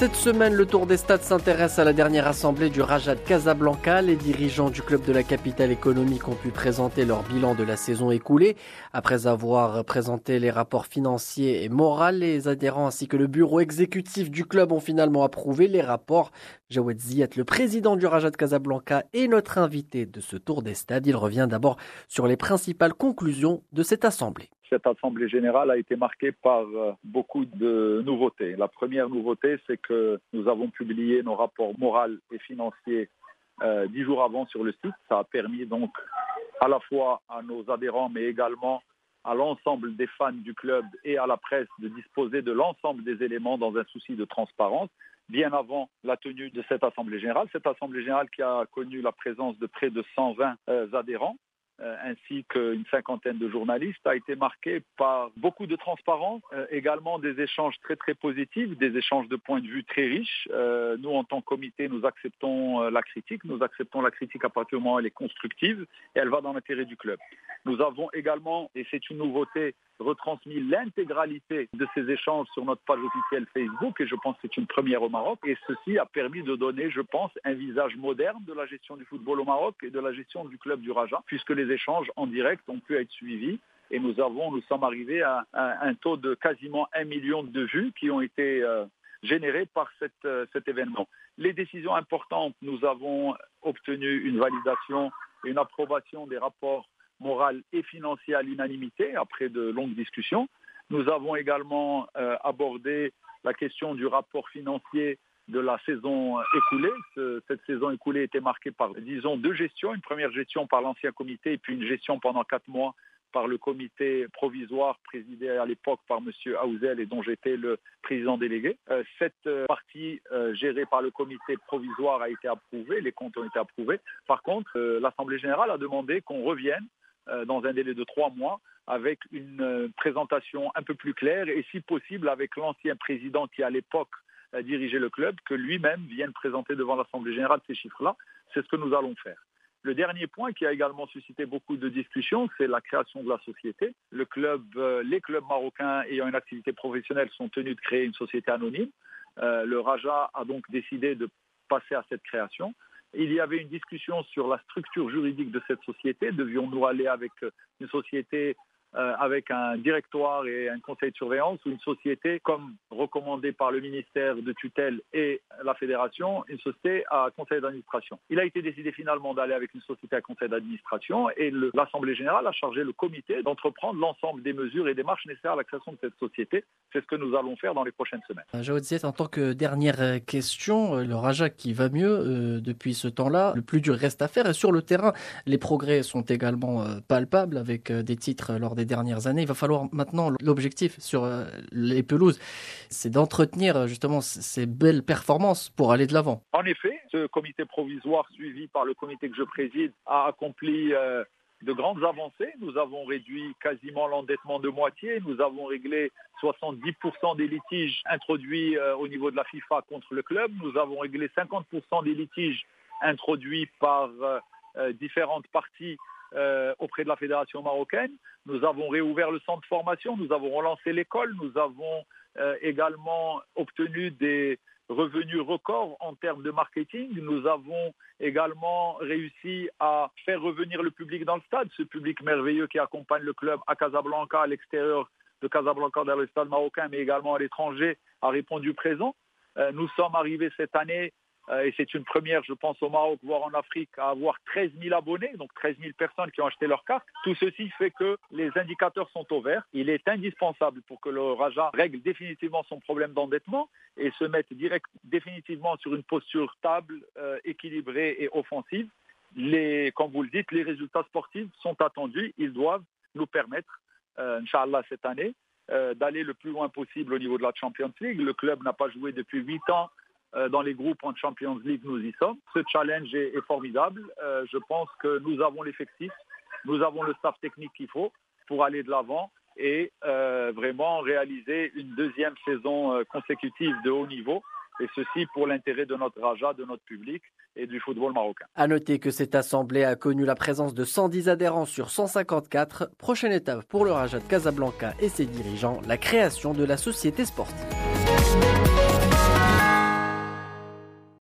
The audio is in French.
Cette semaine, le Tour des Stades s'intéresse à la dernière assemblée du Raja Casablanca. Les dirigeants du club de la capitale économique ont pu présenter leur bilan de la saison écoulée. Après avoir présenté les rapports financiers et moraux, les adhérents ainsi que le bureau exécutif du club ont finalement approuvé les rapports. Jawed Ziyat, le président du Raja Casablanca, est notre invité de ce Tour des Stades. Il revient d'abord sur les principales conclusions de cette assemblée cette Assemblée générale a été marquée par euh, beaucoup de nouveautés. La première nouveauté, c'est que nous avons publié nos rapports moraux et financiers euh, dix jours avant sur le site. Ça a permis donc à la fois à nos adhérents, mais également à l'ensemble des fans du club et à la presse de disposer de l'ensemble des éléments dans un souci de transparence bien avant la tenue de cette Assemblée générale. Cette Assemblée générale qui a connu la présence de près de 120 euh, adhérents ainsi qu'une cinquantaine de journalistes, a été marqué par beaucoup de transparence, euh, également des échanges très très positifs, des échanges de points de vue très riches. Euh, nous, en tant que comité, nous acceptons la critique. Nous acceptons la critique à partir du moment où elle est constructive et elle va dans l'intérêt du club. Nous avons également, et c'est une nouveauté, retransmis l'intégralité de ces échanges sur notre page officielle Facebook et je pense que c'est une première au Maroc et ceci a permis de donner, je pense, un visage moderne de la gestion du football au Maroc et de la gestion du club du Raja puisque les échanges en direct ont pu être suivis et nous avons, nous sommes arrivés à, un taux de quasiment un million de vues qui ont été euh, générées par euh, cet événement. Les décisions importantes, nous avons obtenu une validation, une approbation des rapports morale et financier à l'unanimité après de longues discussions. Nous avons également euh, abordé la question du rapport financier de la saison écoulée. cette saison écoulée était marquée par, disons, deux gestions. Une première gestion par l'ancien comité et puis une gestion pendant quatre mois par le comité provisoire présidé à l'époque par M. Hauzel et dont j'étais le président délégué. Euh, cette euh, partie gérée par le comité provisoire a été approuvée, les comptes ont été approuvés. Par contre, l'Assemblée générale a demandé qu'on revienne dans un délai de trois mois avec une euh, présentation un peu plus claire et si possible avec l'ancien président qui à l'époque dirigeait le club, que lui-même vienne présenter devant l'Assemblée générale ces chiffres-là. C'est ce que nous allons faire. Le dernier point qui a également suscité beaucoup de discussions, c'est la création de la société. Le club, euh, les clubs marocains ayant une activité professionnelle sont tenus de créer une société anonyme. le Raja a donc décidé de passer à cette création. Il y avait une discussion sur la structure juridique de cette société. Devions-nous aller avec une société euh, avec un directoire et un conseil de surveillance ou une société, comme recommandé par le ministère de tutelle et la fédération, une société à conseil d'administration. Il a été décidé finalement d'aller avec une société à conseil d'administration et l'Assemblée générale a chargé le comité d'entreprendre l'ensemble des mesures et des marches nécessaires à la création de cette société. C'est ce que nous allons faire dans les prochaines semaines. Euh, Jawad en tant que dernière euh, question, le Raja qui va mieux depuis ce temps-là, le plus dur reste à faire et sur le terrain, les progrès sont également palpables avec des titres lors des dernières années. Il va falloir maintenant, l'objectif sur euh, les pelouses, c'est d'entretenir euh, justement ces belles performances pour aller de l'avant. En effet, ce comité provisoire suivi par le comité que je préside a accompli euh, de grandes avancées. Nous avons réduit quasiment l'endettement de moitié. Nous avons réglé 70% des litiges introduits au niveau de la FIFA contre le club. Nous avons réglé 50% des litiges introduits par différentes parties euh, auprès de la fédération marocaine. Nous avons réouvert le centre de formation, nous avons relancé l'école, nous avons euh, également obtenu des revenus records en termes de marketing. Nous avons également réussi à faire revenir le public dans le stade, ce public merveilleux qui accompagne le club à Casablanca, à l'extérieur de Casablanca, dans le stade marocain, mais également à l'étranger, a répondu présent. Euh, nous sommes arrivés cette année euh, et c'est une première, je pense, au Maroc, voire en Afrique, à avoir 13 000 abonnés, donc 13 000 personnes qui ont acheté leur carte. Tout ceci fait que les indicateurs sont au vert. Il est indispensable pour que le Raja règle définitivement son problème d'endettement et se mette direct, définitivement sur une posture stable, euh, équilibrée et offensive. Les, comme vous le dites, les résultats sportifs sont attendus. Ils doivent nous permettre, euh, Inch'Allah, cette année, euh, d'aller le plus loin possible au niveau de la Champions League. Le club n'a pas joué depuis 8 ans euh, dans les groupes en Champions League, nous y sommes. Ce challenge est, formidable. Euh, je pense que nous avons l'effectif, nous avons le staff technique qu'il faut pour aller de l'avant et euh, vraiment réaliser une deuxième saison consécutive de haut niveau. Et ceci pour l'intérêt de notre Raja, de notre public et du football marocain. À noter que cette assemblée a connu la présence de 110 adhérents sur 154. Prochaine étape pour le Raja de Casablanca et ses dirigeants, la création de la société sportive.